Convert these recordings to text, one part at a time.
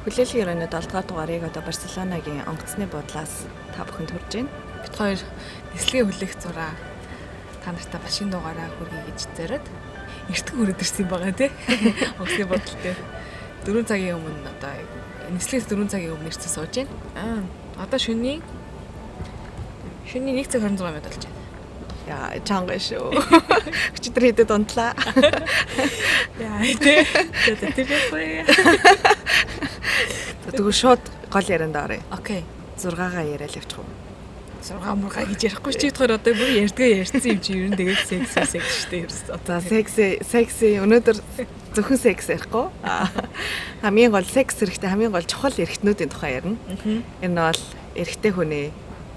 Хүлээлгийн өрөөний 7 дугаар дугаарыг одоо Барселонагийн онгоцны буудлаас та бүхэнд хүрж байна. Бид хоёр нислэгийн хүлээх зураа та нартай машин дугаараа хүргэе гэж зориод эртхэн хүрээд ирсэн байгаа тий. Онгоцны буудлын дээр 4 цагийн өмнө одоо нислэгээс 4 цагийн өмнө ирсэн сууж байна. Аа одоо шөнийн шөнийн 1 цаг 26 минут болж байна. Яа, чанга шүү. Өчигдөр хэдэд унтлаа. Яа, тий. Тэр тэр яах Тэгвэл шууд гол ярианд оръё. Окей. 6-гаа яриад явчих уу? 6 мургаа гэж ярихгүй чи тэгэхээр одоо бүр ярьдгаа ярьсан юм чи ер нь тэгээд секс секс штэ ерөөс. За секси секси өнөөдөр зөвхөн секс ярихгүй. Хамгийн гол секс хэрэгтэй хамгийн гол чухал эргэтнүүдийн тухай ярина. Энэ бол эрэгтэй хүний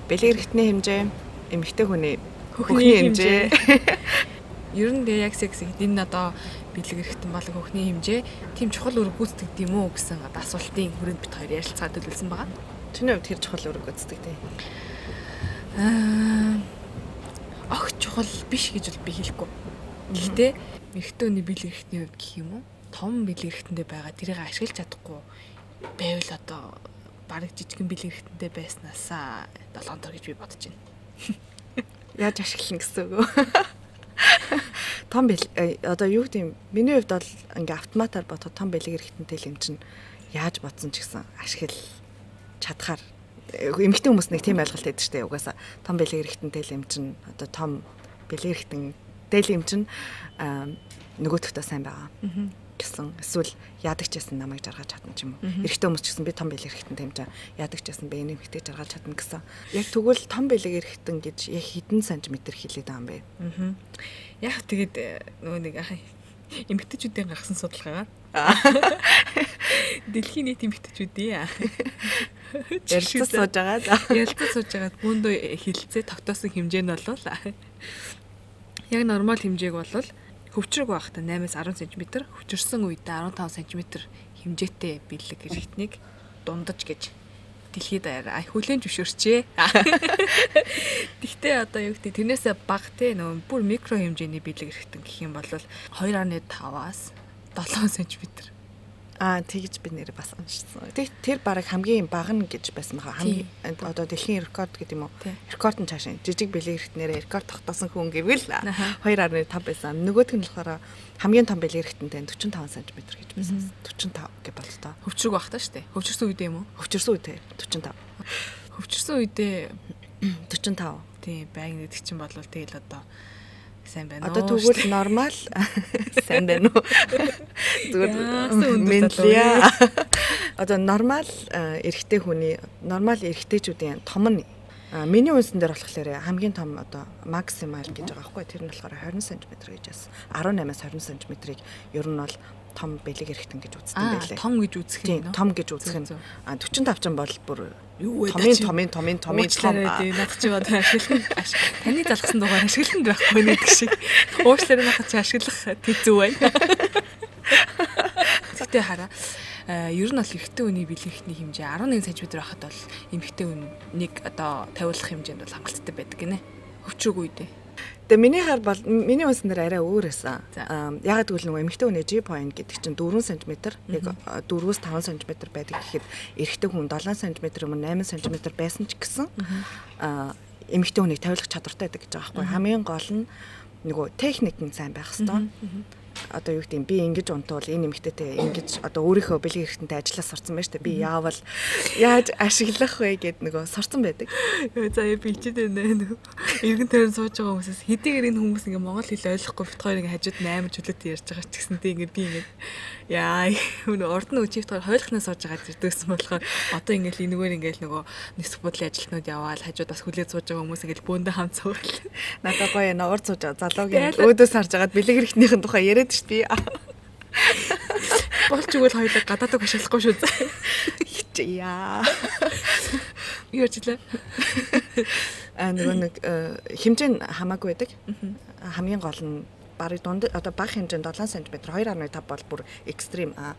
бэлэг эргэтний хэмжээ, эмэгтэй хүний Хөхний хэмжээ. Ер нь тэгээ яг секс гэдэг энэ одоо бэлэг эрэхтэн болон хөхний хэмжээ тийм чухал үүрэг гүйцэтгэдэг юм уу гэсэн одоо асуултын хүрээнд бит хоёр ярилцаад төлөвлөсөн байгаа. Чиний хувьд тэр чухал үүрэг гүйцэтгэдэг. Аа огт чухал биш гэж би хэлэхгүй. Гэхдээ эрэгтэйний бэлэг эрэхтний хувьд гэх юм уу? Том бэлэг эрэхтэндээ байгаа тэрийг ашиглаж чадахгүй байвал одоо бараг жижигэн бэлэг эрэхтэндээ байснаасаа 7 дор гэж би бодож байна яаж ашиглана гэсэн үг. Том бэл э, одоо юу гэдэм миний хувьд бол ингээ автоматар бодоход том бэлэг эргэтэнтэй юм чинь яаж бодсон ч гэсэн ашигла чадхаар э, эмэгтэй хүмүүс нэг тийм ойлголт шүү дээ. Угаасаа том бэлэг эргэтэнтэй юм чинь одоо том бэлэг эргэтэнтэй юм чинь нөгөөдөхтөө сайн байгаа гэсэн эсвэл яадаг ч гэсэн намайг жаргаж чадна ч юм уу. Эрэгтэй хүмүүс ч гэсэн би том бэлэг эрэгтэн чам яадаг ч гэсэн би энийг ихтэй жаргаж чадна гэсэн. Яг тэгвэл том бэлэг эрэгтэн гэж яг хэдэн сантиметр хилээд байгаа юм бэ? Яг тэгээд э, нөгөө нэг эмэгтэйчүүдийн гаргасан судалгаагаар Дэлхийн нийт эмэгтэйчүүдийн ярилцаж сууж байгаа. Ярилцаж сууж байгаа бөөндөө хилцээ тогтоосон хэмжээ нь бол яг нормал хэмжээг бол хөвчрөг байхдаа 8-аас 10 см, хөвчөрсөн үедээ 15 см хэмжээтэй бэлэг хэрэгтнийг дундаж гэж дэлхийд ай хүлэн зөвшөөрчээ. Тэгтээ одоо юу гэдэг тэрнээсээ бага те нөө бүр микро хэмжээний бэлэг хэрэгтэн гэх юм бол 2.5-аас 7 см Аа тэгж би нэр бас уншсан. Тэг тэр бараг хамгийн бага нь гэж байсан баха. Хамгийн одоо дэлхийн рекорд гэдэг юм уу? Рекорд нь цаашаа жижиг бэлэг хэрэгтнэрээ рекорд тогтоосон хүн гэвэл 2.5 байсан. Нөгөөх нь болохоор хамгийн том бэлэг хэрэгтэнтэй 45 см гэж байсан. 45 гэж болтой. Хөвчрөг багтаа шүү дээ. Хөвчөрсөн үедээ юм уу? Хөвчөрсөн үедээ 45. Хөвчөрсөн үедээ 45. Тийм байнг гэдэг чинь бол тэгэл одоо Сайн байна уу? Одоо тэгвэл нормал сайн байна уу? Зүгээр мэдлээ. Одоо нормал эрэгтэй хүний нормал эрэгтэйчүүдийн том нь миний үнсэн дээр болохоор хамгийн том одоо максимал гэж байгаа байхгүй тэр нь болохоор 20 см гэж бас 18-аас 20 см-ийг ер нь бол том бэлэг эрэхтэн гэж үздэг байлээ. Том гэж үзэх юм. Том гэж үзэх нь. А 45 ч бол бүр юу вэ? Томын томын томын томын том. Над чи бод ашиглах таны залгсан дугаар ашигланд байхгүй нэг шиг. Уучлаарай надад чи ашиглах тэзүү байна. Гэтэ хараа ер нь бол эрэгтэй хүний бэлгэхний хэмжээ 11 см байхад бол эмэгтэй хүнийг одоо тавиулах хэмжээнд бол хангалттай байдаг гинэ. Өвчрөг үедээ. Тэгээ миний хар бол миний унсан дээр арай өөр байсан. Ягаад гэвэл нөгөө эмэгтэй хүний G point гэдэг чинь 4 см яг 4-өөс 5 см байдаг гэхэд эрэгтэй хүн 7 см өмнө 8 см байсан ч гэсэн эмэгтэй хүнийг тавилах чадвартай байдаг гэж байгаа байхгүй. Хамгийн гол нь нөгөө техник нь сайн байх хэвээр одоо юу гэдэг би ингэж унтвал энэ эмэгтэйтэй ингэж одоо өөрийнхөө бэлгийн хэрэгтэнтэй ажиллаж сурцсан байж та би яавал яаж ашиглах вэ гэд нөгөө сурцсан байдаг. За би ичээд байна. Нөгөө эргэн тойрон сууж байгаа хүмүүсээс хэдийгээр энэ хүмүүс ингээ монгол хэл ойлгохгүй бит хоёр ингээ хажууд 8 чөлөөтэй ярьж байгаа ч гэсэн тийм ингээ би ингээ яа өнөө урд нь үчигт хоёр хойлохнаас сууж байгаа зэрдэгсэн болохоор одоо ингээл энэгээр ингээл нөгөө нисэх бодлын ажилтнууд яваал хажууд бас хүлээж сууж байгаа хүмүүс ингээл бөөндөө хамт суугаад надад гоё нуур сууж байгаа залуугийн өөдөөс харж агаад бэлэг хэрэгтнийхэн тухай яриад шүү дээ. Болж игэл хоёулаа гадаадаг ашиглахгүй шүү заа. Яа. Юу ярьжлаа? Аа нөгөө нэг э, хэмжээ нь хамаагүй байдаг. Хамгийн гол нь барыг дунд одоо бага хэмжээнд 7 см 2.5 бол бүр экстрим аа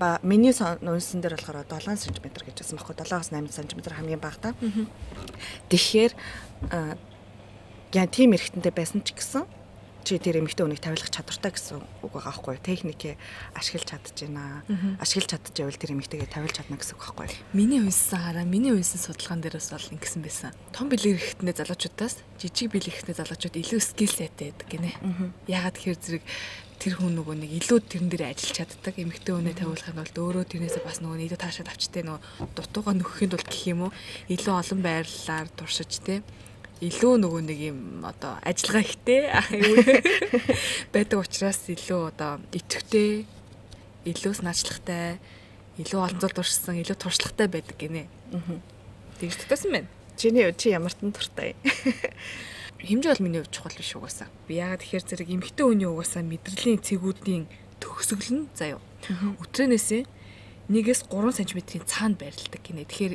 ба миний унсан дээр болохоор 7 см гэж байсан байхгүй 7-аас 8 см хамгийн бага та. Тэгэхээр яа тийм эргэнтэй байсан ч гэсэн чи тэр эмэгтэй хүнийг тавилах чадвартай гэсэн үг байгаа байхгүй? Техникээ ашиглаж чадж байна. Ашиглаж чадчихвэл тэр эмэгтэйгээ тавилж чадна гэсэн үг байхгүй? Миний унссан хараа, миний унссан судалгаан дээрээс бол ингэсэн байсан. Том бэлэг ихэхтнээ залуучуудаас жижиг бэлэг ихэхтнээ залуучууд илүү скил сеттэй байдаг гинэ. Ягаад тэгэхээр зэрэг тэр хүн нөгөө нэг илүү тэрэн дээр ажиллаж чаддаг эмэгтэй хүнээ тавиулахын тулд өөрөө тэрнээсээ бас нөгөө илүү таашаад авчтай нөгөө дутууга нөхөхийн тулд гэх юм уу илүү олон байрлалаар туршиж те илүү нөгөө нэг юм одоо ажиллагаа ихтэй байдаг учраас илүү одоо итгэвтэй илүү санаачлагтай илүү олон зүйл туршсан илүү туршлагатай байдаг гинэ. Тэгж тутасан байна. Чиний чи ямар тань туртай. Хэмжээ бол миний хувьд чухал биш угаасаа. Би яагаад тэгэхээр зэрэг эмгтэй хүний угаасаа мэдрэлийн цэгүүдийн төгсгөл нь заяа. Өтрөнөөсөө 1-ээс 3 см-ийн цаана байрладаг гинэ. Тэгэхээр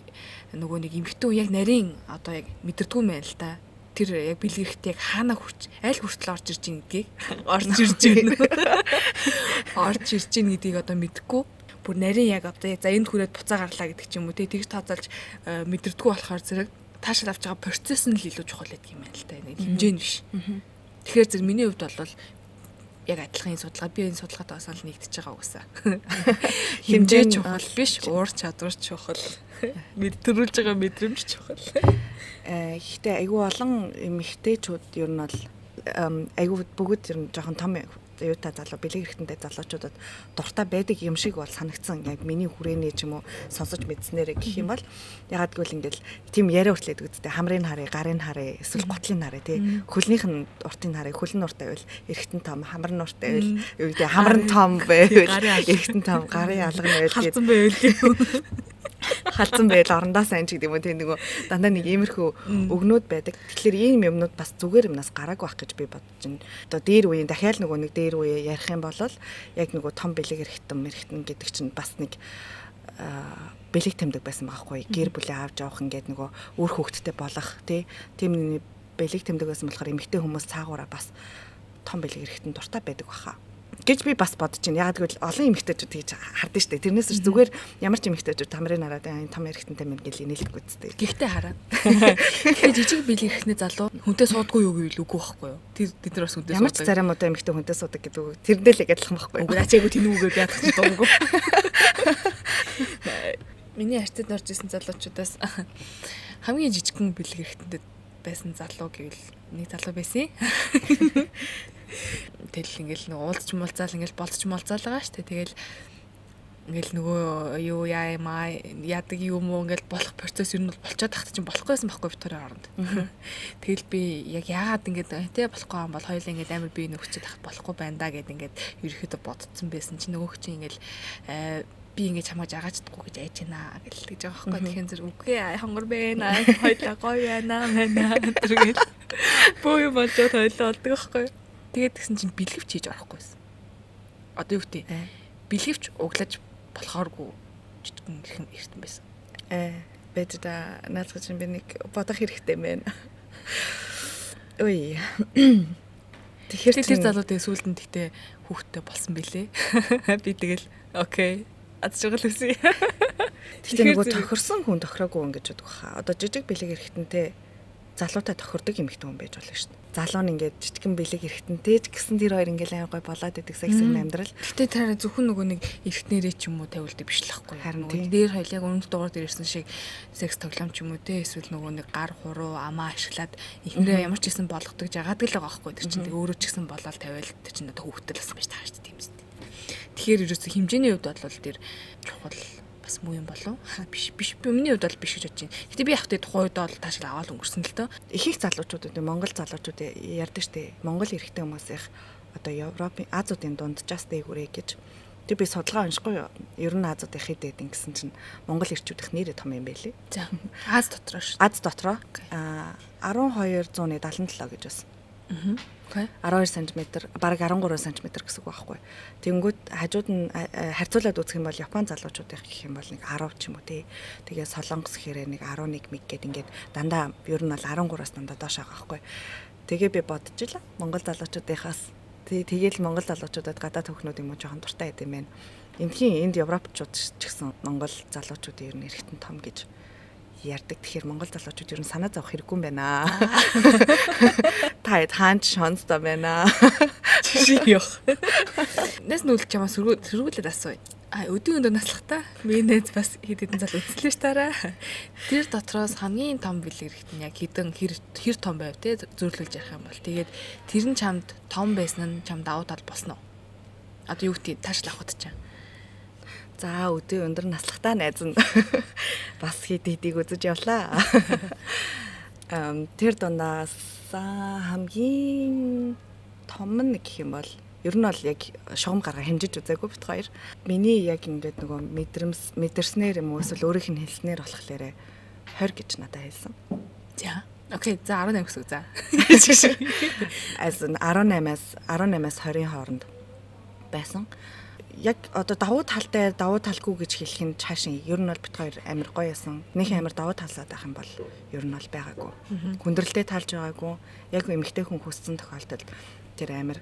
нөгөө нэг эмхтэн яг нарийн одоо яг мэдэрдгүй мэн л та. Тэр яг бэлгэрхт яг хаана хүрч аль хүртэл орж ирж ийн гэдгийг орж ирж байна. Орж ирж ийн гэдгийг одоо мэдэхгүй бүр нарийн яг одоо за энд хүрээд буцаа гарлаа гэдэг ч юм уу тэгж тооцоолж мэдэрдгүй болохоор зэрэг таашаал авч байгаа процесс нь л илүү чухал гэдэг юм байна л та. Нэг хэмжээ нь биш. Тэгэхээр зэрэг миний хувьд бол яг адилхан энэ судалгаа би энэ судалгаатай бас л нэгдэж байгаа угсаа. Хэмжээ чухал биш, уур чадвар чухал. Мэдрүүлж байгаа мэдрэмж чухал. Э ихтэй айгүй олон эмэгтэйчүүд ер нь бол айгүй бүгд ер нь жоохон том юутай залуу бэлэг хэрэгтэнтэй залуучуудад дуртай байдаг юм шиг бол санагдсан. Яг миний хүрээний ч юм уу сонсож мэдснээрээ гэх юм бол ягаад гэвэл ингээл тийм яриа хүртлээд үзтээ хамрын харыг, гарын харыг, эсвэл готлын харыг тий. Хөлнийх нь уртын харыг хөлн нуртай байвал эргэтэн том, хамар нуртай байвал юу гэдэг хамар нь том байвал эргэтэн том, гарын алга нь байвал халдсан халдсан байл орондоо сайн ч гэдэг юм уу тийм нөгөө дандаа нэг иймэрхүү өгнүүд байдаг. Тэгэхээр ийм юмнууд бас зүгээр юмнаас гараагүй байх гэж би бодож байна. Одоо дээр үеийн дахиад нөгөө нэг дээр үе ярих юм бол яг нөгөө том бэлэг эрхтэн мэрхтэн гэдэг чинь бас нэг бэлэг тэмдэг байсан байхгүй гэр бүлээ авч явах ингээд нөгөө үр хөвгттэй болох тийм бэлэг тэмдэг байсан болохоор эмэгтэй хүмүүс цаагаараа бас том бэлэг эрхтэн дуртай байдаг баха гэж би бас бодож байна. Яг гэвэл олон эмэгтэйчүүд тэгж хардсан шүү дээ. Тэрнээс ч зүгээр ямар ч эмэгтэйчүүд тамрын хараад энэ том эрэгтэнтэй мэн гэл инээлэхгүй зү. Гэхдээ хараа. Тэгэхээр жижиг бэлэг эрхний залуу хүнтэй суудгүй юу гэвэл үгүй байхгүй юу? Тэр бид нар бас хүнтэй суудаг. Ямар ч царамуудаа эмэгтэй хүнтэй суудаг гэдэг үг. Тэрнээ л адилхан байхгүй юу? Үгүй ачаагүй тэнүүгээр би ядах дуугүй. Миний арчид орж исэн залуучуудаас хамгийн жижигхэн бэлэг эрхтэнтэй байсан залуу гэвэл нэг залуу байсан. Тэгэл ингээл нэг уулзч муулзаал ингээл болцч муулзаал байгаа шүү дээ. Тэгэл ингээл нөгөө юу яа юм аа яадаг юм уу ингээл болох процесс ер нь бол болцоод тахт чинь болохгүйсэн байхгүй Викторийн оронд. Тэгэл би яг яагаад ингээд тэ болохгүй юм бол хоёулаа ингээд амар би нөхчөд тахт болохгүй байна да гэд ингээд ерөөхдөө бодсон байсан чинь нөгөөх чинь ингээл э, би ингэж хамгааж агааж чадахгүй гэж айж байна гэл тэгж байгаа байхгүй. Тэгэхээр зэрэг үгүй хонгор байна. Хоёлаа гоё байна байна. Тэргээл бөө юм болоод хоёлаа болдог байхгүй. Тэгээд тэгсэн чинь бэлгэвч хийж орохгүй байсан. Одоо юу гэдэг бэлгэвч углаж болохооргүй жижигэн ирхэн эртэн байсан. Э бэж да наацгаж би нэг бодох хэрэгтэй байна. Ой. Тэгэхээр тэр залуу тэгээ сүүлд нь тэгтээ хүүхдтэй болсон бэлээ. Би тэгэл окей аз жаргал үсэ. Тэгэхээр нөгөө тохирсон хүн тохироогүй ингэж бодох хаа. Одоо жижиг бэлэг эргэтэнтэй залуутай тохирдог эмэгтэй хүн байж болно шүү дээ. Залуу нь ингээд жижигэн бэлэг эргэтэнтэй ч гэсэн тэр хоёр ингээд амар гой болоод идэг саксын амьдрал. Гэтэ тэр зөвхөн нөгөө нэг эргэтнэрээ ч юм уу тавилдаг биш л байхгүй. Харин дээр хоёул яг өмнөд дугаар дээр ирсэн шиг секс тоглоом ч юм уу те эсвэл нөгөө нэг гар хуруу амаа ашиглаад ихнэрээ ямар ч гэсэн болгодог жагаад л байгаа байхгүй. Тэр чинь тэг өөрөө ч гэсэн болоод тавиал тэр чинь хүүхдэл болсон байж таарч тийм үст. Тэгэхээр ерөөсө хэмжээний хувьд бол тэр чухал бас муу юм болов биш биш миний хувьд бол биш гэж бодож байна. Гэтэ би яг тэ тухайн үед бол таашаал аваад өнгөрсөн л дөө. Ихэнх залуучууд үү Монгол залуучууд ярьдаг штэ. Монгол эрэгтэй хүмүүсийн одоо Европын Азиудын дунд just дээгүүрээ гэж. Тэг би судалгаа уншихгүй юу? Ер нь Азиуд их хэд гэдэг гэсэн чинь Монгол эрчүүдэх нэрээ том юм байлээ. За. Аз дотроо шүү. Аз дотроо. Аа 1277 гэж байсан. Аа 12 см, бараг 13 см гэсэн үг байхгүй. Тэнгүүд хажууд нь харьцуулаад үзэх юм бол Япон залуучуудын гэх юм бол нэг 10 ч юм уу тий. Тэгээ Солонгос хэрэг нэг 11 мэг гээд ингээд дандаа ер нь бол 13-аас дандаа доош байгаа байхгүй. Тэгээ би бодчихлаа. Монгол залуучуудынхаас тий тэгээл Монгол залуучуудад гадаад хөхнүүд юм уу жоохон дуртай байд юм байна. Эндхийн энд Европчууд ч гэсэн Монгол залуучууд ер нь эргэтэн том гэж ярьдаг. Тэгэхээр Монгол залуучууд ер нь санаа зовох хэрэггүй юм байна. Та хаач шонцтой байна. Чи ёх. Нэс нүлж чамаа сөргүүлээд асууя. А өдөө өдөө наслахтаа миний найз бас хэд хэдэн зал үзлээ ш тараа. Тэр дотроос хамгийн том бэлэг хэрэгт нь яг хідэн хэр хэр том байв те зөрлүүлж ярих юм бол тэгээд тэр нь чамд том байсан нь чамд давуу тал болсон уу? Одоо юу гэдэг таашл авахд чам. За өдөө өндөр наслахтаа найз нь бас хэд хэдийг үзэж явлаа. Эм тэр дундаас хамгийн том нь гэх юм бол ер нь бол яг шугам гарга хэмжиж үзээгүй бит хоёр. Миний яг ингээд нөгөө мэдрэмс мэдэрснээр юм уу эсвэл өөрийнх нь хэлснээр болохоор 20 гэж надад хэлсэн. За. Окей, за 18 гэсэн үг за. As 18-аас 18-аас 20-ын хооронд байсан. Яг одоо давуу талтай давуу талгүй гэж хэлэх нь цаашин ер нь бол бит хоёр амар гоё ясан. Нэг амар давуу талаад байх юм бол ер нь бол байгаагүй. Хүндрэлтэй талж байгаагүй. Яг эмэгтэй хүн хүссэн тохиолдолд тэр амар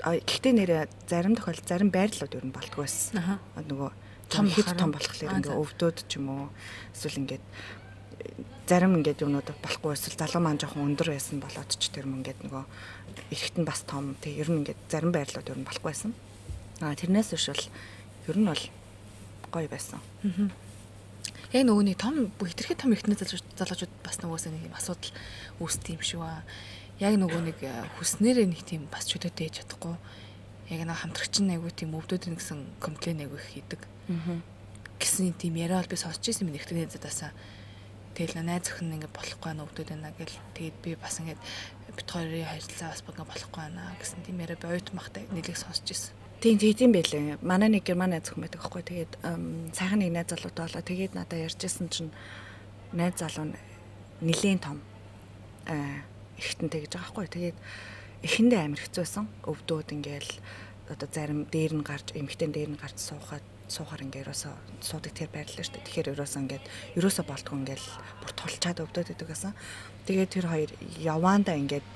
гэхдээ нэрээ зарим тохиол зарим байрлалууд ер нь болтгоо байсан. Нөгөө том хэд том болохоор ингээ өвдөөд ч юм уу эсвэл ингээд зарим ингээд юмнууд болохгүй эсвэл залуу маань жоохон өндөр байсан болоод ч тэр юм ингээд нөгөө эрэхт нь бас том тэг ер нь ингээд зарим байрлалууд ер нь болохгүй байсан. Аа тэрнээс биш бол ер нь бол гоё байсан. Аа. Яг нөгөө нэг том хэтэрхий том ихтний залуучууд бас нөгөөсөө нэг юм асуудал үүсдэг юм шиг ба яг нөгөө нэг э, хүснээрээ нэг тийм бас чөлөөтэй хийж чадахгүй. Яг нэг хамтрагч нь айгүй тийм өвдөд нэгсэн комплен айгүй их хийдэг. Аа. Гэсэн тийм яриа бол би сонсч ирсэн минь ихтэй найзадаасаа. Тэгэл найз өхөн ингэ болохгүй байна өвдөд байна гэл тэгээд би бас ингэ бит хоёрын харилцаа бас ингээ болохгүй байна гэсэн тийм яриа би оюут махтай нэлийг сонсч ирсэн. Тийм тийм байлээ. Манай нэг герман найз өхөн байдаг аахгүй. Тэгээд сайхан нэг найз залуутай болоо. Тэгээд надад ярьжсэн чинь найз залуу нэлийн том аа эргэтэнтэй гэж байгаа байхгүй. Тэгээд эхэндээ амар хэцүү байсан. Өвдөөд ингээл одоо зарим дээр нь гарч эмхтэн дээр нь гарч суухад суухаар ингээ ерөөсө суудаг тэр байрлаа шүү дээ. Тэгэхээр ерөөсө ингээд ерөөсө болтгоо ингээл бүр тулчаад өвдөд байдаг гэсэн. Тэгээд тэр хоёр яваандаа ингээд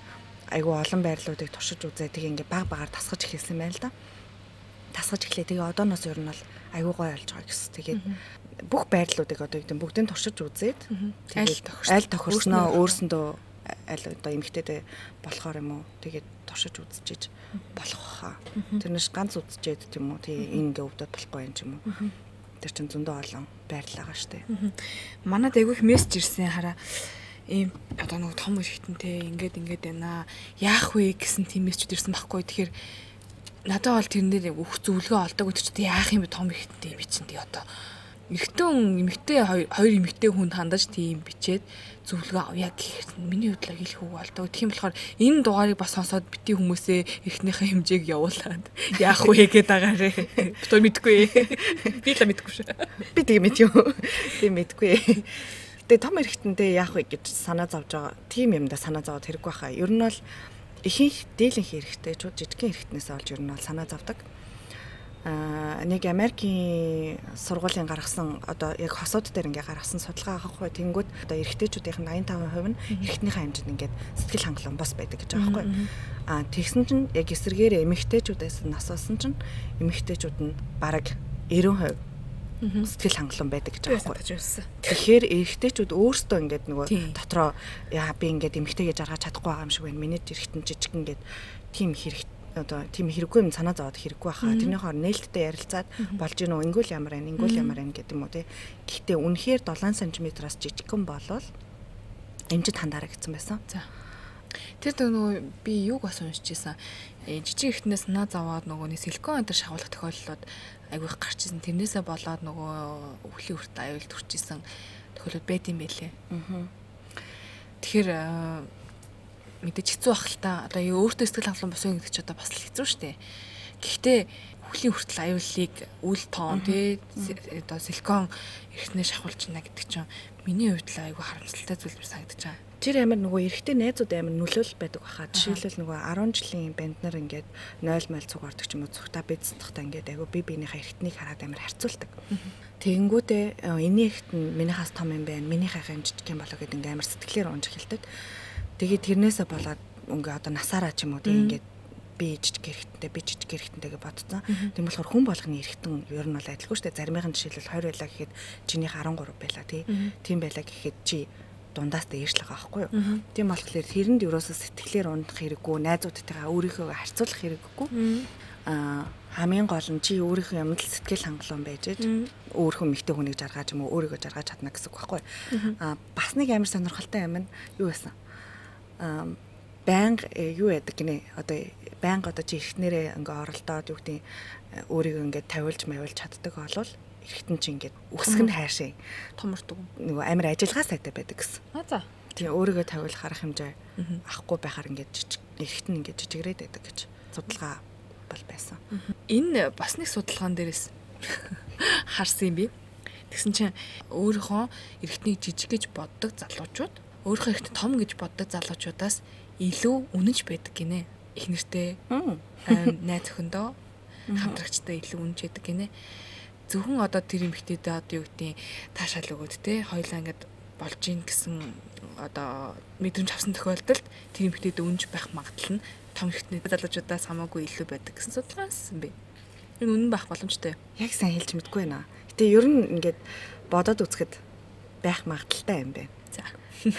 айгу олон байрлуудыг туршиж үзээ. Тэгээ ингээ баг багаар тасгаж эхэлсэн байна л да. Тасгаж эхлэе. Тэгээ одооноос ер нь бол айгу гой болж байгаа гэсэн. Тэгээд бүх байрлуудыг одоо гэдэг бүгдийг туршиж үзээд тэгээд аль тохирсноо өөрсөндөө аль одоо эмгтээдээ болохоор юм уу тэгээд туршиж үзчихэж болох хаа. Тэрнээс ганц үзчихэд тийм үү тий ингээ өвдөд болохгүй юм ч юм уу. Тэр чин зөндөө олон байрлалаа штэ. Манад айгүйх мессеж ирсэн хараа ийм одоо нэг том ихтэнтэй ингээд ингээд байна. Яах вэ гэсэн тийм мессежүүд ирсэн байхгүй. Тэгэхээр надад бол тэрнээр өөх зөвлөгөө олдог чинь яах юм бэ том ихтэнтэй би чинь тий одоо Эхтэн эмэгтэй хоёр эмэгтэй хүнд хандаж тийм бичээд зөвлөгөө авъя гэхээр миний хувьд л хэлэх үг болдог. Тийм болохоор энэ дугаарыг бас сонсоод бити хүмүүсээ эхнийхээ хэмжээг явуулаад яах вэ гэдэг дагаарэ. Битүү мэдгүй. Би л мэдгүй шээ. Би тэгээ мэд юу. Би мэдгүй. Тэгээ том эрэгтэндээ яах вэ гэж санаа зовж байгаа. Тим юмда санаа зовоод хэрэггүй хаа. Ер нь бол ихэнх дийлэнх эрэгтэй жижигхэн эрэгтнээс олж ер нь бол санаа зовдөг нэг Америкийн сургуулийн гаргасан одоо яг хосууд дээр ингээ гаргасан судалгаа авахгүй тэнгүүд одоо эрэгтэйчүүдийн 85% нь эрэгтнийхээ хэмжээнд ингээд сэтгэл хангалуун бас байдаг гэж байгаа байхгүй. Аа тэгсэн чинь яг эсэргээр эмэгтэйчүүдээс нь асуусан чинь эмэгтэйчүүд нь бараг 90% сэтгэл хангалуун байдаг гэж байгаа байхгүй. Тэгэхээр эрэгтэйчүүд өөрсдөө ингээд нөгөө дотроо яа би ингээд эмэгтэй гэж аргаж чадахгүй байгаа юм шиг байна. Миний эрэгтэн жижиг ингээд тийм хэрэгтэй одоо тийм хэрэггүй юм санаа зовоод хэрэггүй баха. Тэрний хоор нээлттэй ярилцаад болж гинөө ингүүл ямар байна, ингүүл ямар байна гэдэг юм уу тий. Гэхдээ үнэхээр 7 см-аас жижигхэн болвол эмчит хандаараа гэсэн байсан. За. Тэр нөгөө би юуг бас уншиж исэн. Э, жижиг ихтнээс санаа зовоод нөгөө нэг силикон өнтер шагуулах тохиолдлууд айгүй их гарч исэн. Тэрнээсээ болоод нөгөө өвлийн хүртэл аюул төрчихсэн тохиолдол байт юм байлээ. Аа. Тэгэхээр мэдээж хэцүү байх л та. Одоо өөртөө сэтгэл хангалуун босоо гэдэг чи одоо бас л хэцүү шүү дээ. Гэхдээ хүлийн хүртэл аюулыг үл тоон тий одоо силикон эртнээ шахуулж байна гэдэг чинь миний хувьд л айгүй харамсалтай зүйл санагдаж байгаа. Тэр амар нөгөө эрэгтэй найзууд амар нөлөөлөл байдаг баха. Жишээлбэл нөгөө 10 жилийн банд нар ингээд 0 мэл цугаардаг ч юм уу цухта бэцсдахтаа ингээд айгүй би биенийхээ эрэгтнийг хараад амар харьцуулдаг. Тэгэнгүүтээ энэний эрэгт нь минийхаас том юм байна. Минийхээ хэмжиж юм болоо гэдэг ингээд амар сэтгэлээр унж эхэлдэг. Тэгээд тэрнээсээ болоод ингээ одоо насаараа ч юм уу тийм ингээд би жижиг эрэгтэнтэй би жижиг эрэгтэнтэй гэж бодсон. Тийм болохоор хүн болгоны эрэгтэн ер нь бол адилгүй шүү дээ. Заримын жишээлбэл 20 байлаа гэхэд чинийх 13 байлаа тий. Тийм байлаа гэхэд чи дундаас дээрш л байгаа байхгүй юу. Тийм болохоор тэрэнд ерөөсө сэтгэлээр унах хэрэггүй, найзуудтайгаа өөрийнхөө харьцуулах хэрэггүй. Аа хамгийн гол нь чи өөрийнхөө юмд л сэтгэл хангалуун байж ээж өөрийнхөө мэгтэй хүнийг жаргаж юм уу өөрийгөө жаргаж чадна гэсэн үг байхгүй. Аа бас нэг амар сонирхолтой юм нь юу байсан? Аа байнга юу яадаг гинэ одоо байнга одоо чи эртнэрээ ингээ оролдоод юу гэдэг өөрийгөө ингээ тавиулж мавилж чаддаг болвол эргэтэн чи ингээд үсэг нь хайшаа томордог. нөгөө амар ажиллагаа сайтай байдаг гэсэн. А за. Тэгээ өөрийгөө тавиулах арга хэмжээ авахгүй байхаар ингээд жижиг эргэтэн ингээд жижигрээд байдаг гэж судалгаа бол байсан. Энэ бас нэг судалгаан дээрээс харсан юм би. Тэгсэн чинь өөрийнхөө эргэтнийг жижиг гэж боддог залуучууд өөрийнхөө эргэтэн том гэж боддог залуучуудаас илүү үнэнч байдаг гинэ. Их нэртэй найз өхөндөө хамтрагчтай илүү үнэнч байдаг гинэ зөвхөн одоо тэр эмэгтэйдээ одоо юу гэдгийг таашаал өгөөд те хоёлаа ингээд болж ийн гэсэн одоо мэдрэмж авсан тохиолдолд тэр эмэгтэйд өнж байх магадлал нь том ихтний залуучуудаас хамаагүй илүү байдаг гэсэн судалгаасан бэ. Энэ үнэн байх боломжтой. Яг сайн хэлж мэдгүй байна. Гэтэ ер нь ингээд бодоод үзэхэд байх магадaltaй юм байна. За.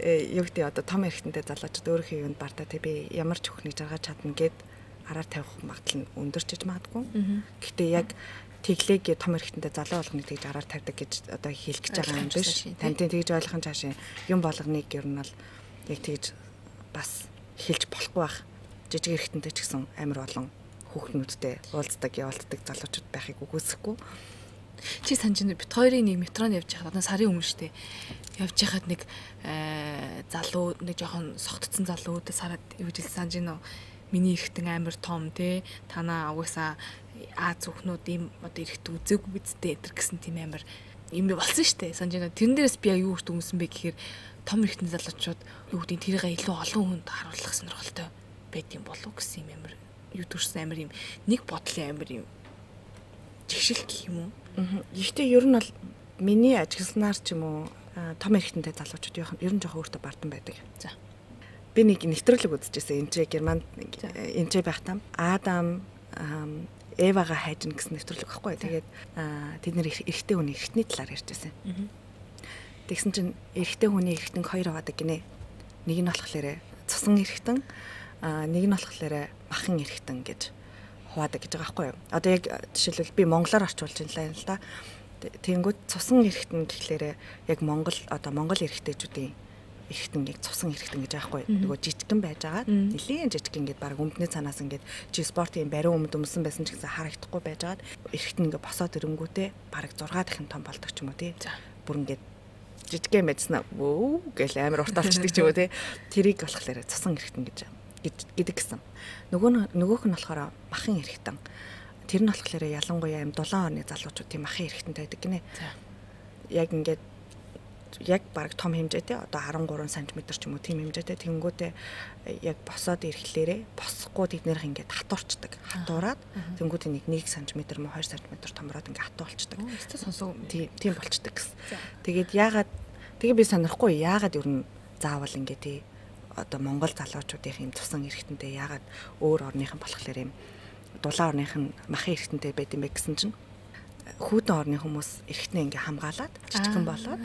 Э юу гэдэг одоо том эрэгтэнтэй залуучууд өөрийнхөө юунд бартаа тий би ямар ч хөхнийг жаргаж чадна гэд араар тавих магадлал нь өндөрчж магадгүй. Гэхдээ яг тэглээг том эрхтэнтэй залуу болгоныг тэгж араар тавьдаг гэж одоо хэлэх гэж байгаа юм биш. Тантын тэгж ойлгох нь цаашаа юм болгоныг ер нь бол яг тэгж бас хэлж болохгүй байх. Жижиг эрхтэнтэй ч гэсэн амар олон хүүхнүүдтэй уулздаг, явуулдаг залуучууд байхыг үгүйсэхгүй. Чи санаж бит хоёрын нэг метронд явж байхад одоо сарын өмнө штэ явж байхад нэг э, залуу нэг жоохон согтцсон залуу үүдээ сараад юу гэж санаж гинөө миний эргэтэн амар том те танаа угаасаа аа зүхнүүд ийм одоо эрэхт үзээгүй бидтэй энэ гэсэн тийм амар юм болсон шүү дээ. Санаж байна. Тэрэн дээрээс би аюу үрт өмсөн бэ гэхээр том эрхтэн залуучууд юу гэдэг тэрийг илүү олон хүнд харуулах сонирхолтой байд юм болов гэсэн юм амар юу төрсэн амар юм нэг бодлын амар юм жигшил гэх юм уу. Гэхдээ ер нь бол миний ажигласнаар ч юм уу том эрхтэнтэй залуучууд ер нь жоохон өөртөө бардам байдаг. За. Би нэг нэвтрүүлэг үзчихсэн. Энд Германд энд байхдаа Адам Эвагаа хайжна гэсэн нэвтрүүлэг байхгүй. Тэгээд тэд нэр эрэгтэй хүний эрэгтний талаар ярьж байсан. Тэгсэн чинь эрэгтэй хүний эрэгтэн хоёр аваадаг гинэ. Нэг нь болохоор цусан эрэгтэн, нэг нь болохоор махан эрэгтэн гэж хуваадаг гэж байгаа байхгүй юу. Одоо яг жишээлбэл би монголоор орчуулж байна л да. Тэнгүүд цусан эрэгтэн гэхлээрэ яг монгол одоо монгол эрэгтэйчүүдийн эргэтэн яг цусан эргэтэн гэж аахгүй. Нөгөө жижигхэн байж байгаа нэлийн жижиг ингээд баг өмдний цанаас ингээд чи спортын бариу өмд өмсөн байсан ч гэсэн харагдахгүй байж байгаа эргэтэн ингээд босоод ирэнгүүтээ баг 6 дахин том болдог ч юм уу тий. Бүр ингээд жижигхэн байцснаа вөө гэл амар урт алчдаг ч юм уу тий. Тэрийг болохоор цусан эргэтэн гэж гэдэг гэсэн. Нөгөө нөгөөх нь болохоор махан эргэтэн. Тэр нь болохоор ялангуяа юм 7 оны залуучууд тийм махан эргэтэнтэй байдаг гинэ. Яг ингээд яг баг том хэмжээтэй одоо 13 см ч юм уу тийм хэмжээтэй тэнгүүтээ яг босоод ирэхлээрээ босохгүй тэднэрх ингээд хатуурчдаг. Хатуураад тэнгүүтээ нэг 1 см мөн 2 см томроод ингээд хатуулчдаг. Тийм тийм болчдаг гэсэн. Тэгээд яагаад тэгээ би сонирхгүй яагаад ер нь заавал ингээд тий одоо Монгол залуучуудын юм тусан эргэнтэнтэй яагаад өөр орныхан болохоор юм дулаан орныхан махын эргэнтэнтэй байд юм бэ гэсэн чинь хүүтэн орны хүмүүс эргэтнээ ингээ хамгаалаад жижигхэн болоод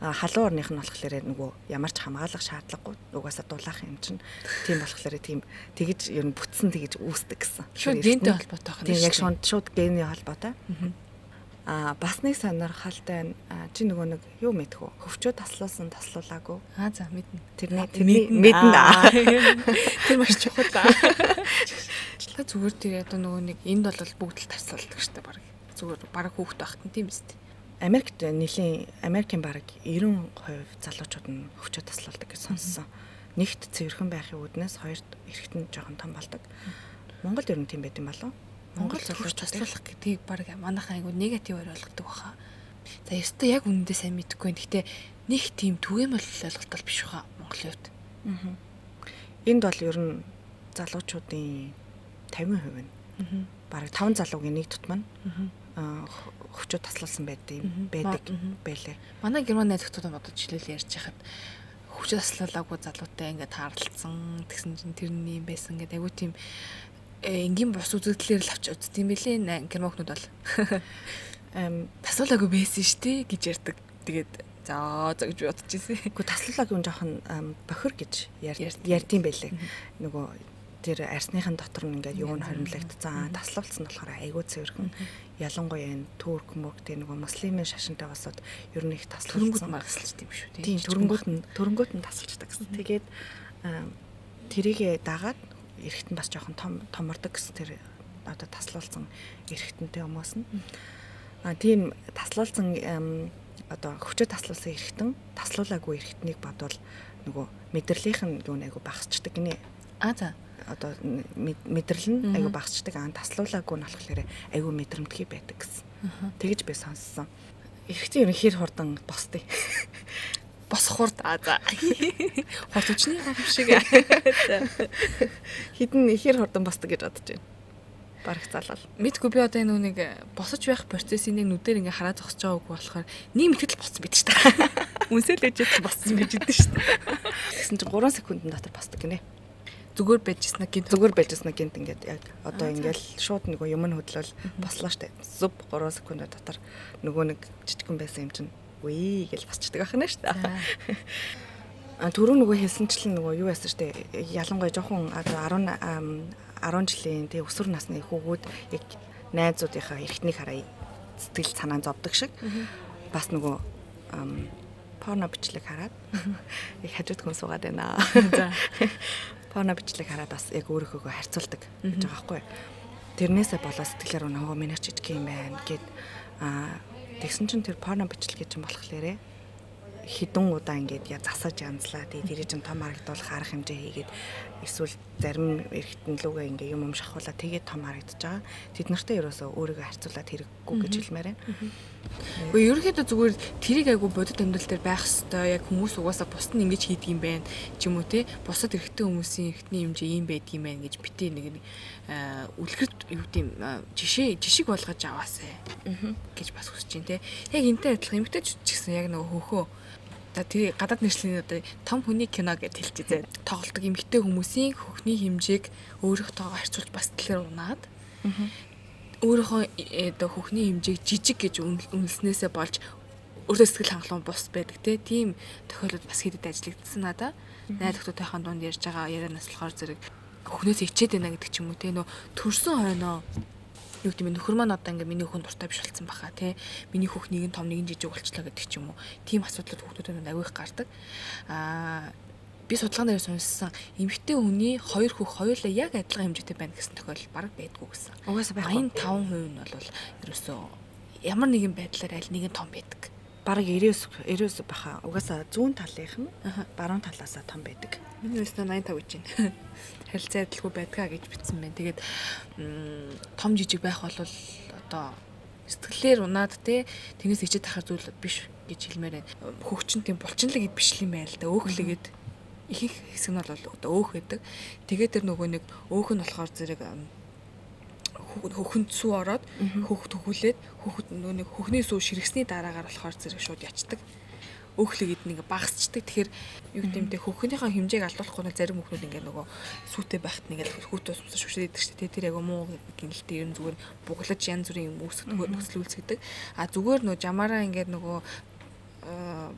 халуун орных нь болохоор нөгөө ямар ч хамгаалах шаардлагагүй угаасаа дулаах юм чинь тийм болохоор тийм тэгэж ер нь бүтсэн тэгэж үүсдэг гэсэн. Шууд гентэй холбоотой байна. Тийм яг шууд шууд гений холбоотой. Аа бас нэг сонирхолтой. Чи нөгөө нэг юу мэдэх вэ? Хөвчөө таслуулсан таслуулаагүй. Аа за мэднэ. Тэрний тэрний мэднэ. Тэр маш чухал да. Зүгээр тэр одоо нөгөө нэг энд бол бүгд л таслуулдаг штэ баг зүгээр бараг хүүхэд байхад нь тийм биз дээ. Америкт нэлийн Америкийн бараг 90% залуучууд нь хөвчөө таслуулдаг гэж сонссон. Нэгт цэвэрхэн байхын үүднээс хоёрт эрэхтэн жоохон том болдог. Монголд ер нь тийм байт юм болов? Монгол залуучууд таслуулах гэдгийг бараг манайхан айгу негативээр ойлгодог баха. За ёстой яг үнэндээ сайн мэдэхгүй. Гэхдээ нэг тийм түгээмэл ойлголт биш баха Монголын хувьд. Аа. Энд бол ер нь залуучуудын 50% нь. Аа. Бараг 5 залуугийн нэг тутам нь хөвчөө таслуулсан байдаг юм байдаг байлээ. Манай герман найз хүмүүс бодож хилэл ярьж хахад хүчтэй таслалаагүй залуутай ингээд таарлцсан тэгсэн чинь тэрний байсан ингээд айгуу тийм э, энгийн бус үзэгдлэр л авч үзт юм бэлээ германкнууд бол Эм таслалаагүй байсан штэ гэж ярьдаг. Тэгээд за за гэж бодож ирсэн. Гэхдээ таслалаг юм жоохон бохир гэж Ярьд- ярьд ярьдсан байлээ. Нөгөө тэр арсныхын дотор нь ингээд юу н хоримлагдсан. Таслалцсан болохоор айгүй цэвэрхэн. Ялангуяа энэ турк мөрк тэр нөгөө муслимын шашинтай басаад ер нь их Төрөнгөд таслалцсан. маргаслалт юм шүү Тийм төрөнгөт нь төрөнгөт нь тасалчдаг гэсэн. Тэгээд тэрийгэ дагаад эрэхтэн бас жоохон том томордог гэсэн тэр одоо таслуулсан эрэхтэнтэй хүмүүс нь. А тийм таслуулсан одоо хүчтэй таслуулсан эрэхтэн таслуулаагүй эрэхтнийг бодвол нөгөө мэдрэлийнх нь юу нэг айгу багасчдаг гинэ. А за. Одоо мэдрэл нь Мгм. айгу багасчдаг. Аа таслуулаагүй нь болохоор айгу мэдрэмтгий байдаг гэсэн. Тэгэж би сонссон. Эрэхтэн ер нь хэр хурдан босдыг. Босхурд а за. Хорт хүчний хам шиг. Хідэн хэр хурдан босдог гэж бодож байна. Барах залал. Мэдгүй би одоо энэ үнийг босож байх процессыг нэг нүдээр ингээ хараад зогсож байгаагүй болохоор нийм итгэл боссон биз шүү дээ. Үнсэл ээжэд боссон гэж идэв шүү дээ. Тэгсэн чинь 3 секундын дотор босдог гинэ. Зүгээр байжснаа гинт Зүгээр байжсна гинт ингээд яг одоо ингээл шууд нөгөө юм нь хөдлөл бослоо штэ. Зүб 3 секунд дотор нөгөө нэг жижигхэн байсан юм чинь үе гэж босчдөг ахна штэ. А түрүү нөгөө хэлсэнчлэн нөгөө юу яасан штэ. Ялангуяа жоохон одоо 10 ам, 10 жилийн тэг өсвөр насны хүүгүүд яг найзуудынхаа эргэтнийг хараа сэтгэл санаа зовдөг шиг бас нөгөө порно бичлэг хараад яг хажууд хүн суугаад байна. Порно бичлэг хараад бас яг өөрийнхөө харьцуулдаг гэж байгаа байхгүй. Тэрнээсээ болоо сэтгэлээр нөгөө миний ч жижиг юм байна гэд аа тэгсэн чинь тэр порно бичлэг гэж юм болохлээрээ хідэн удаа ингээд я засаж янзлаа тэгээ тэр чинь том харагдуулах арга хэмжээ хийгээд эсвэл зарим эргэтэн лүгээ ингээ юм юм шахуулаа. Тэгээд том харагдаж байгаа. Тэд нартай ерөөсөө өөрийгөө харьцуулаад хэрэггүй гэж хэлмээр байна. Гэхдээ ерөнхийдөө зүгээр тэрийг айгу бодит амьдрал дээр байх хэвээр яг хүмүүс угаасаа бусд нь ингэж хийдэг юм байна ч юм уу те? Бусад эрэгтэй хүмүүсийн эрхтний хэмжээ ийм байдаг юм байна гэж битээ нэг нэг аа, үлгэр юу гэдэм жишээ жишиг болгож аваасай гэж бас хүсэж байна те? Яг энтэй адилхан. Эмэгтэй ч гэсэн яг нөгөө хөөхөө Тэр гадаад нэршлийн одоо том хүний кино гэж хэлчихье. Тоглолтог эмэгтэй хүмүүсийн хөхний хэмжээг өөрийнхөө харьцуулж бас тэлэр унаад өөрийнхөө э, одоо хөхний хэмжээг жижиг гэж үн- үнэлснээсээ болж өөртөө сэтгэл хангалуун бус байдаг те тийм тохиолдол бас хэдэд ажиглагдсан надаа. Найз охтуудынхаа дунд ярьж байгаа ярианаас болохоор зэрэг хөхнөөс ичээд байна гэдэг ч юм уу те нөө төрсөн хойноо юу гэдэг нь нөхөр маань одоо ингээ миний хөхөнд дуртай биш болсон баха те миний хөх нэг нь том нэг нь жижиг болчлоо гэдэг ч юм уу тийм асуудлууд хүүхдүүдэнд авих гардаг аа би судалгаан дээр сонссон эмэгтэй хүний хоёр хөх хоёулаа яг адилхан хэмжээтэй байна гэсэн тохиолдол баг байдгүй гэсэн. Угаасаа байхгүй. 85% нь бол ерөөсөө ямар нэгэн байдлаар аль нэг нь том байдаг. Бараг 99 99 баха. Угаасаа зүүн талынх нь баруун талаасаа том байдаг. Миний өстө 85 гэж байна. Харилцаа адилгүй байдгаа гэж бичсэн байна. Тэгээд том жижиг байх бол одоо сэтгэлээр унаад те тэрнээс ичээд тахар зүйл биш гэж хэлмээр байна. Хөгчин тийм булчинлаг гэд биш юм байна л да. Өөхлөгээд их их хэсэг нь бол одоо өөх байдаг. Тэгээд тэр нөгөө нэг өөх нь болохоор зэрэг хөхөнд сүү ороод хөх төгүүлээд хөхөд нөгөө нэг хөхний сүү ширгсний дараагаар болохоор зэрэг шууд ячдаг өөхлөгэд нэг багасчдаг. Тэгэхээр юу те хөхнийхээ хэмжээг алдуулахгүй нь зарим хөхнүүд ингээ нөгөө сүүтэй байхад нэг л хүүтөөс мөс шүшээд идэх дээ. Тэр яг муу гинэлтэй ер нь зүгээр буглаж янз бүрийн юм үүсгэх нөхцөл үүсгэдэг. А зүгээр нөгөө жамаараа ингээ нөгөө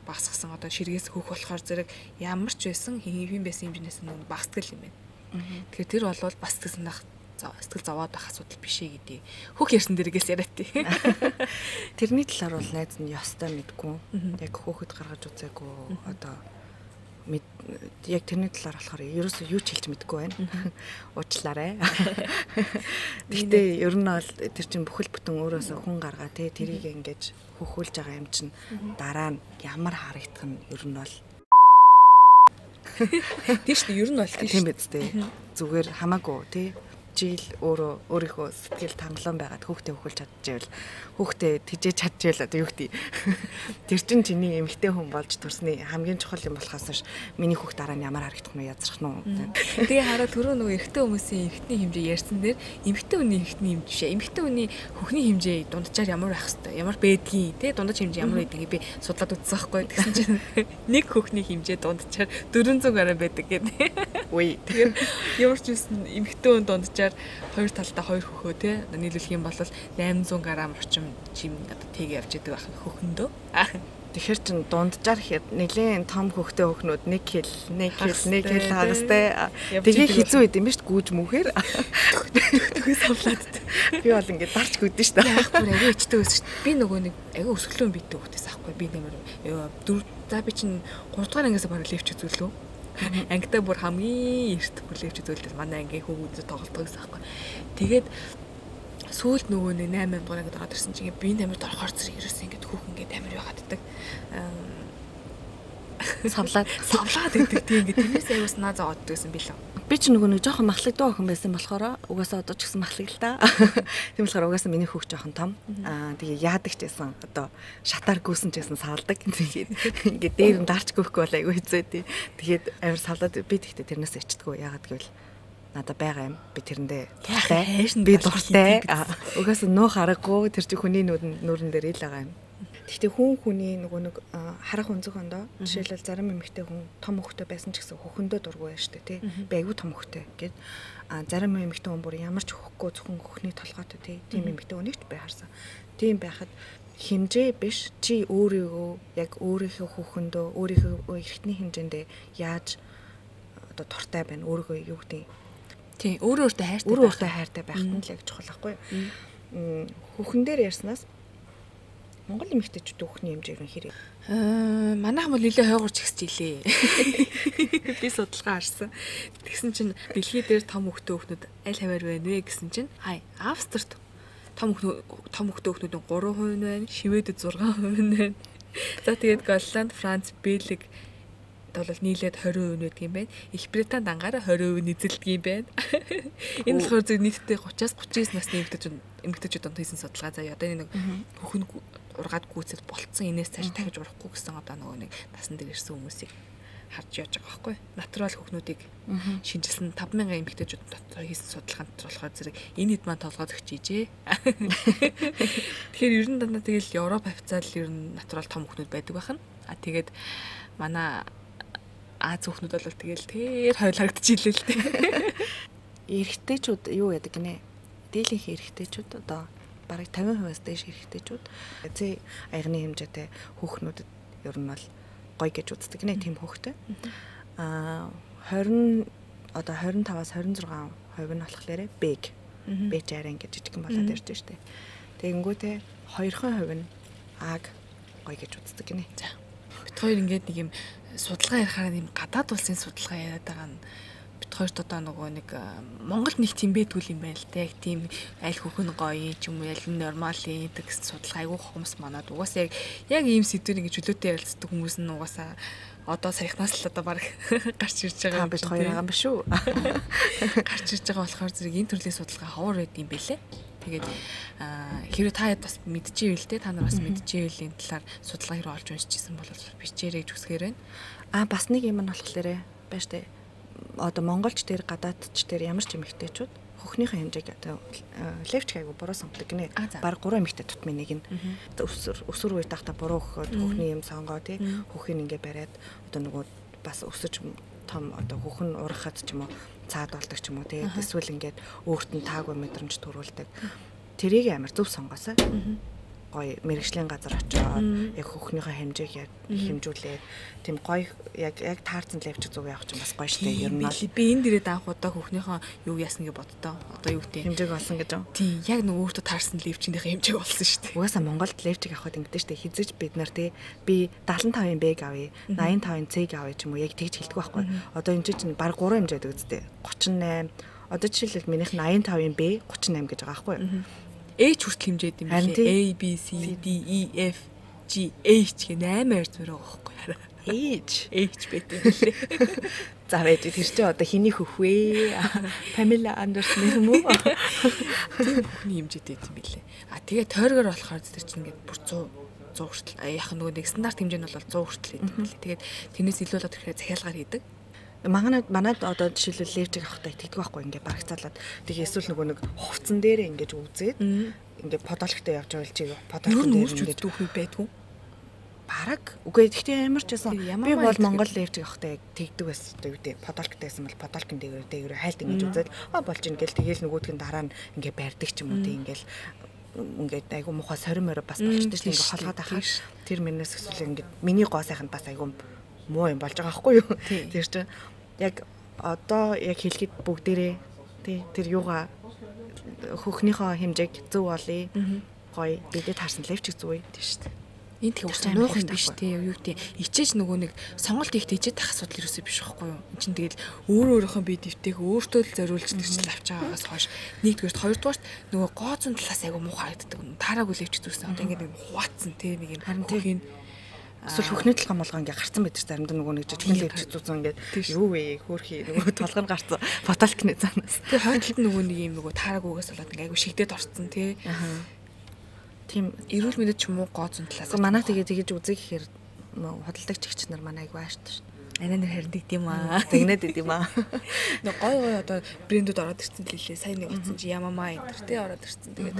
багасгасан одоо ширгээс хөх болохоор зэрэг ямар ч байсан хэвэн байсан хэмжээс нь багасдаг юм байна. Тэгэхээр тэр бол бас санаах зов- сэтгэл зовоод байх асуудал биш ээ гэдэг. Хөх ярьсан дээрээс яриад тий. Тэрний талаар бол найз нь ёстой мэдгүй. Яг хөөхд гаргаж үзээгүй одоо яг тэрний талаар болохоор ерөөсөө юу ч хэлж мэдгүй байна. Уучлаарай. Гэтэ ер нь бол тэр чинь бүхэл бүтэн өөрөөсөө хүн гаргаа те тэрийг ингэж хөхүүлж байгаа юм чинь дараа нь ямар харагдах нь ер нь бол Тийм шүү дээ ер нь бол тийм биз дээ. Зүгээр хамаагүй те жил өөрөө өөрийнхөө сэтгэл тангалан байгаад хүүхдээ өхүүлж чадчихвэл хүүхдээ тижээж чадчихвэл одоо юу гэдэг тэр чин чиний эмгтэй хүн болж төрсний хамгийн чухал юм болохоос ш миний хүүхд дараа нь ямар харагдах нь язрах нь тэгээ хараа түрүү нөгөө эрэгтэй хүмүүсийн эрэгтний хэмжээ ярьсан дээр эмгтэй хүний эрэгтний хэмжээ шээ эмгтэй хүний хөхний хэмжээ дунджаар ямар байх хэвээр ямар байдгийг те? Дундаж хэмжээ ямар байдгийг би судлаад үзсэн байхгүй тэгсэн чинь нэг хөхний хэмжээ дунджаар 400 г байдаг гэдэг. Үгүй. Тэгэхээр ямар ч юм эмгтэй хүн дунджаар хоёр талдаа хоёр хөхөө те нийлүүлэх юм бол 800 г орчим чим одоо тийг явж идэг байх хөхөндөө. Тэгэхэр чин дунджаар ихэд нэлийн том хөхтэй хөхнүүд 1 кг 1 кг 1 кг хагастай. Тэгээ хизүү идэм биш гүүж мүхээр. Төгөөс авлаад. Би бол ингээд дарч гүдэн шүү дээ. Яг бүр агүй ичтэй өсөж. Би нөгөө нэг агүй өсгөлөө битээ хөхтэйс аахгүй. Би нэмэр дөрв за би чин 3 дугаар ангиас бараг левч үзүүлээ. Ангитай бүр хамгийн эрт левч үзүүлдэг. Манай ангийн хүүхдүүд тоглолдог гэсэн аахгүй. Тэгээд сүүлд нөгөө нэг 8000 дугаар ингээд ороод ирсэн чинь би тамирд орохоор зэрэг ерөөс ингээд хүүх ингээд тамир байгаад ддаг. Савлаад савлаад байдаг тийм ингээд тэрнээс аюус наа зоогддог гэсэн билүү. Би ч нөгөө нэг жоохон махлагдсан охин байсан болохоор угаасаа одоо ч гэсэн махлаг л да. Тийм болохоор угаасаа миний хүүхд жоохон том. Аа тэгээ яадаг ч байсан одоо шатаар гүйсэн ч байсан савладаг. Тэгээд ингээд дээр нь дарч гүйхгүй бол айгүй хэцүү тий. Тэгээд амар савлаад би тэгтээ тэрнээс ичдэггүй яагаад гэвэл надад байгаа юм. Би тэрэндээ дуртай. Би дуртай. Угаас нөө харахгүй тэр чи хүний нүрэн дээр ил байгаа юм. Гэхдээ хүн хүний нөгөө нэг харах өнцөг хондоо жишээлбэл зарим эмэгтэй хүн том хөхтэй байсан ч гэсэн хөхөндөө дургүй байж тий. Би айгүй том хөхтэй гэд а зарим эмэгтэй хүн бүр ямар ч хөхгүй зөвхөн хөхний толгойтой тий. Тийм эмэгтэй хүнийг ч би харсан. Тийм байхад хэмжээ биш чи өөрийгөө яг өөрийнхөө хөхөндөө өөрийнхөө эрхтний хэмжээндээ яаж одоо туртай байна өөрийгөө юу гэдэг Тийм, өөрөө өөртөө хайртай өөрөө өөртөө хайртай байх нь л яг чухал байхгүй? Хүүхэн дээр ярьснаас Монгол эмэгтэйчүүд хүүхний хэмжээг нь хэрэг. Аа, манайх бол нэлээ хойгорч ихсэж илээ. Би судалгаа харсан. Тэгсэн чинь дэлхий дээр том хүүхтэй хүүхнүүд аль хаваар байна вэ гэсэн чинь хай Австрт том том хүүхтэй хүүхнүүдийн 3% байна, Шведэд 6% байна. За тэгээд Голланд, Франц, Бэлэг бол нийлээд 20% байдаг юм байна. Их Британд ангаараа 20% нэзэлдэг юм байна. Энэ болохоор зөв нийтдээ 30-аас 39 насны эмэгтэйчүүд эмэгтэйчүүд донд хийсэн судалгаа заяа. Одоо нэг хөхн ургаад гүйцэд болцсон энэс цааш дахиж урахгүй гэсэн одоо нөгөө нэг насан дээр ирсэн хүмүүсийг харж яаж байгаа байхгүй. Натурал хөхнүүдийг шинжилсэн 5000 эмэгтэйчүүд дотор хийсэн судалгаанд болохоор зэрэг энэ хэд маань толгойд өгчийжээ. Тэгэхээр ер нь дандаа тэгэл Европ хавцаал ер нь натурал том хөхнүүд байдаг байна. А тэгээд манай Аз хүүхнүүд бол тэгэл тэр хойл харагдчихилээ л дээ. Эрэгтэйчүүд юу яадаг гинэ? Дийлэнх эрэгтэйчүүд одоо бараг 50%-аас дээш эрэгтэйчүүд зээ аягны хэмжээтэй хүүхнүүдэд ер нь бол гоё гэж үздэг гинэ тийм хүүхтэй. Аа 20 одоо 25-аас 26% нь болохоор бэг. Бэж арен гэж жижигэн болоод ирж штэ. Тэгэнгүүтээ 2% нь аг гоё гэж үздэг гинэ. За. Бид хоёр ингээд нэг юм судалгаа ярихаар юм гадаад улсын судалгаа яриад байгаа нь хоёрт одоо нөгөө нэг Монгол нэг тийм байдгүй юм байна л да. Яг тийм аль хөхн гоё ч юм уу аль нормал гэсэн судалгаа айгүй хүмүүс манад угаасаа яг яг ийм сэдвэр ингэ чөлөөтэй ярилцдаг хүмүүс нь угаасаа одоо саяхнаас л одоо баг гарч ирж байгаа бид хоёр байгаа юм биш үү? Гарч ирж байгаа болохоор зэрэг энэ төрлийн судалгаа ховор байд юм бэлээ. Тэгээд хэрвээ та бас мэдчихэвэл те та нар бас мэдчихэвэл энэ талаар судалгаа хэрэг олж уншижсэн бол бичээрэй гэж үсгээр байна. Аа бас нэг юм нь болохоор байж тээ. Одоо монголч дээр гадаадч дээр ямар ч эмэгтэйчүүд хөхнийхээ хэмжээг одоо левч айгу буруу сонгодог гинэ. Баг 3 эмэгтэй тутмын нэг нь өсөр өсөр үе тахта буруу хөхөд хөхний юм сонгоо тий. Хөхийг ингээ бариад одоо нөгөө бас өсөж том одоо хөхн урахад ч юм уу цаад болдог ч юм уу тий. Эсвэл ингээд өөрт нь таагүй мэдрэмж төрүүлдэг. Тэрийг амар зөв сонгоосаа гоё мэрэгжлийн газар очоод яг хөхнийхээ хэмжээг яг хэмжүүлээд тийм гоё яг яг таарсан левч зүг явах чинь бас гоё штэ ер нь би энэ дээрээ даах удаа хөхнийхээ юу яасан гэж боддоо? Одоо юу гэдэг хэмжээг олсон гэж юм тийм яг нөгөө өөртөө таарсан левчийнхээ хэмжээг олсон штэ угаасаа Монголд левчийг авахд ингэдэж штэ хизэж бид нар тий би 75-ын бэг авъя 85-ын цэг авъя ч юм уу яг тэгж хэлдэг байхгүй. Одоо энэ чинь баг 3 хэмжээд үзтээ 38 одоо жишээлбэл минийх 85-ын Б 38 гэж байгаа байхгүй H хүртэл хэмжээд юм билээ. A B C D E F G H гэх 8 байр зураг байхгүй хараа. Ээж байдаг юм лээ. За байж тэр чинь одоо хиний хөх вэ? Памела Андерсон юм уу? Тийм бүхний хэмжээтэй юм билээ. А тэгээ тойргоор болохоор тэр чинь ингээд бүр 100 100 хүртэл яг нөгөө нэг стандарт хэмжээ нь бол 100 хүртэл билээ. Тэгээд тэрнээс илүү болоод тэгэхээр захиалгаар хийдэг. Манад манад одоо жишээлбэл левчиг авахтай тэгдэг байхгүй ингээ барагцаалаад тэгээ эсвэл нөгөө нэг хувцсан дээрээ ингэж үзээд ингээ подолгтой явж байгаа л чи подолгтой дээр ингэж үздэг үгүй байдгүй. бараг? Үгүй гэхдээ ямар ч байсан. Би бол Монгол левчиг авахтай тэгдэг байсан юу гэдэг подолгтой байсан бол подолкын дээр дээр хайлт ингэж үзээд а болж ин гэл тэгээл нөгөөдг нь дараа нь ингээ барьдаг ч юм уу тийм ингээл ингээд айгу муухай сорим морой бас болчтой шүү дээ ингээ холгоод ахаа тэр мэнэс эсвэл ингээ миний гоо сайхан бас айгу муу юм болж байгаа байхгүй юу? Тэр чинь яг одоо яг хэлэхэд бүгдээрээ тий тэр юугаа хөхнийхөө хэмжээг зөв болъё. Гоё бидэд харсан левчиг зүг тий шүү дээ. Энэ тэг уусаа нуух юм биш те юу гэдэг ичээж нөгөө нэг сонголт ихтэй ичээд тах асуудал юусоо биш байхгүй юу. Энд чинь тэгэл өөр өөрийнхөө бие дэвтэйг өөртөө л зориулж чинь авч байгаагаас хойш нэгдүгээрт хоёрдугаарт нөгөө гооцон талаас айгу муухай харагддаг. Таараагүй левч зүрсэн. Одоо ингээд нэг хуваацсан те нэг юм Харин юм эсвэл хөхний толгой молгоо ингээ гарцсан байдаг заримдаа нөгөө нэг жижигхэн левчиг зүүсэн ингээ юу вэ хөөрхий нөгөө толгой нь гарцсан фотолкны цаанаас Тэгээ хойдолд нөгөө нэг юм нөгөө таараагүйгээс болоод ингээ айгу шигдээд орцсон те. тийм Эрүүл мэндэд ч юм уу гооцон талаас. Гэхдээ манай тэгээ тэгэж үзэх гэхээр хөдөлдөг чигч нар манай айгу ааштай шүү Анаа нэр хариндаг тийм аа. дээ. Тэгнэд идэм аа. Нэг гой гой одоо брэндүүд ороод ирсэн лээ. Сайн нэг утсан чи Ямама энэ тэ ороод ирсэн. Тэгээд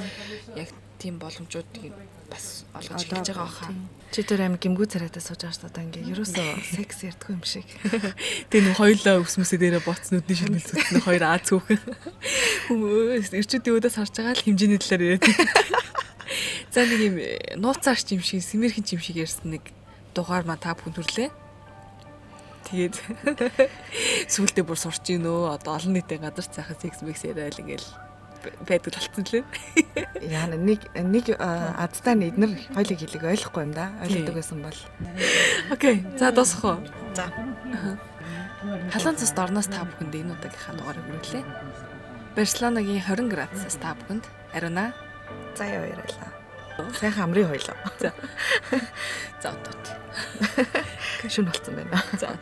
яг тийм боломжуудыг бас олгож эхэлж байгаа хаа. Чи тэр амиг гимгүү царайтай сууж байгаа шүү дээ. Ингээ ерөөсөө секс ярьдгүй юм шиг. Тэгээ нэг хоёлаа өсмөсөө дээрээ боцнуудны ширмэл зүтний хоёр Аз хүүхэн. Хүмүүс ирчүүдийн өөдөөс харж байгаа л хэмжээний талаар яриад. За нэг юм нууцаарч юм шиг, сэмэрхэн юм шиг ярьсан нэг дугаар маа та бүхэн төрлөө. Тэгээд сүултээ бүр сурч ийн өө одоо олон нийтэд газар цаахаа секс мекс яриад ингээл байдаг талцсан лээ. Яа нэг нэг азтай эднэр хоёлыг хэлэг ойлгохгүй юм да. Ойлгодог байсан бол. Окей. За дуусах уу? За. Халуун цас дорноос та бүхэнд энэ удаагийнхаа дугаарыг хүргэлээ. Барселонагийн 20 градусаас та бүхэнд ариуна. За яа баярлаа. Сайхан амрын хоёлоо. За. За одоо. Шүн болцсон байна. За.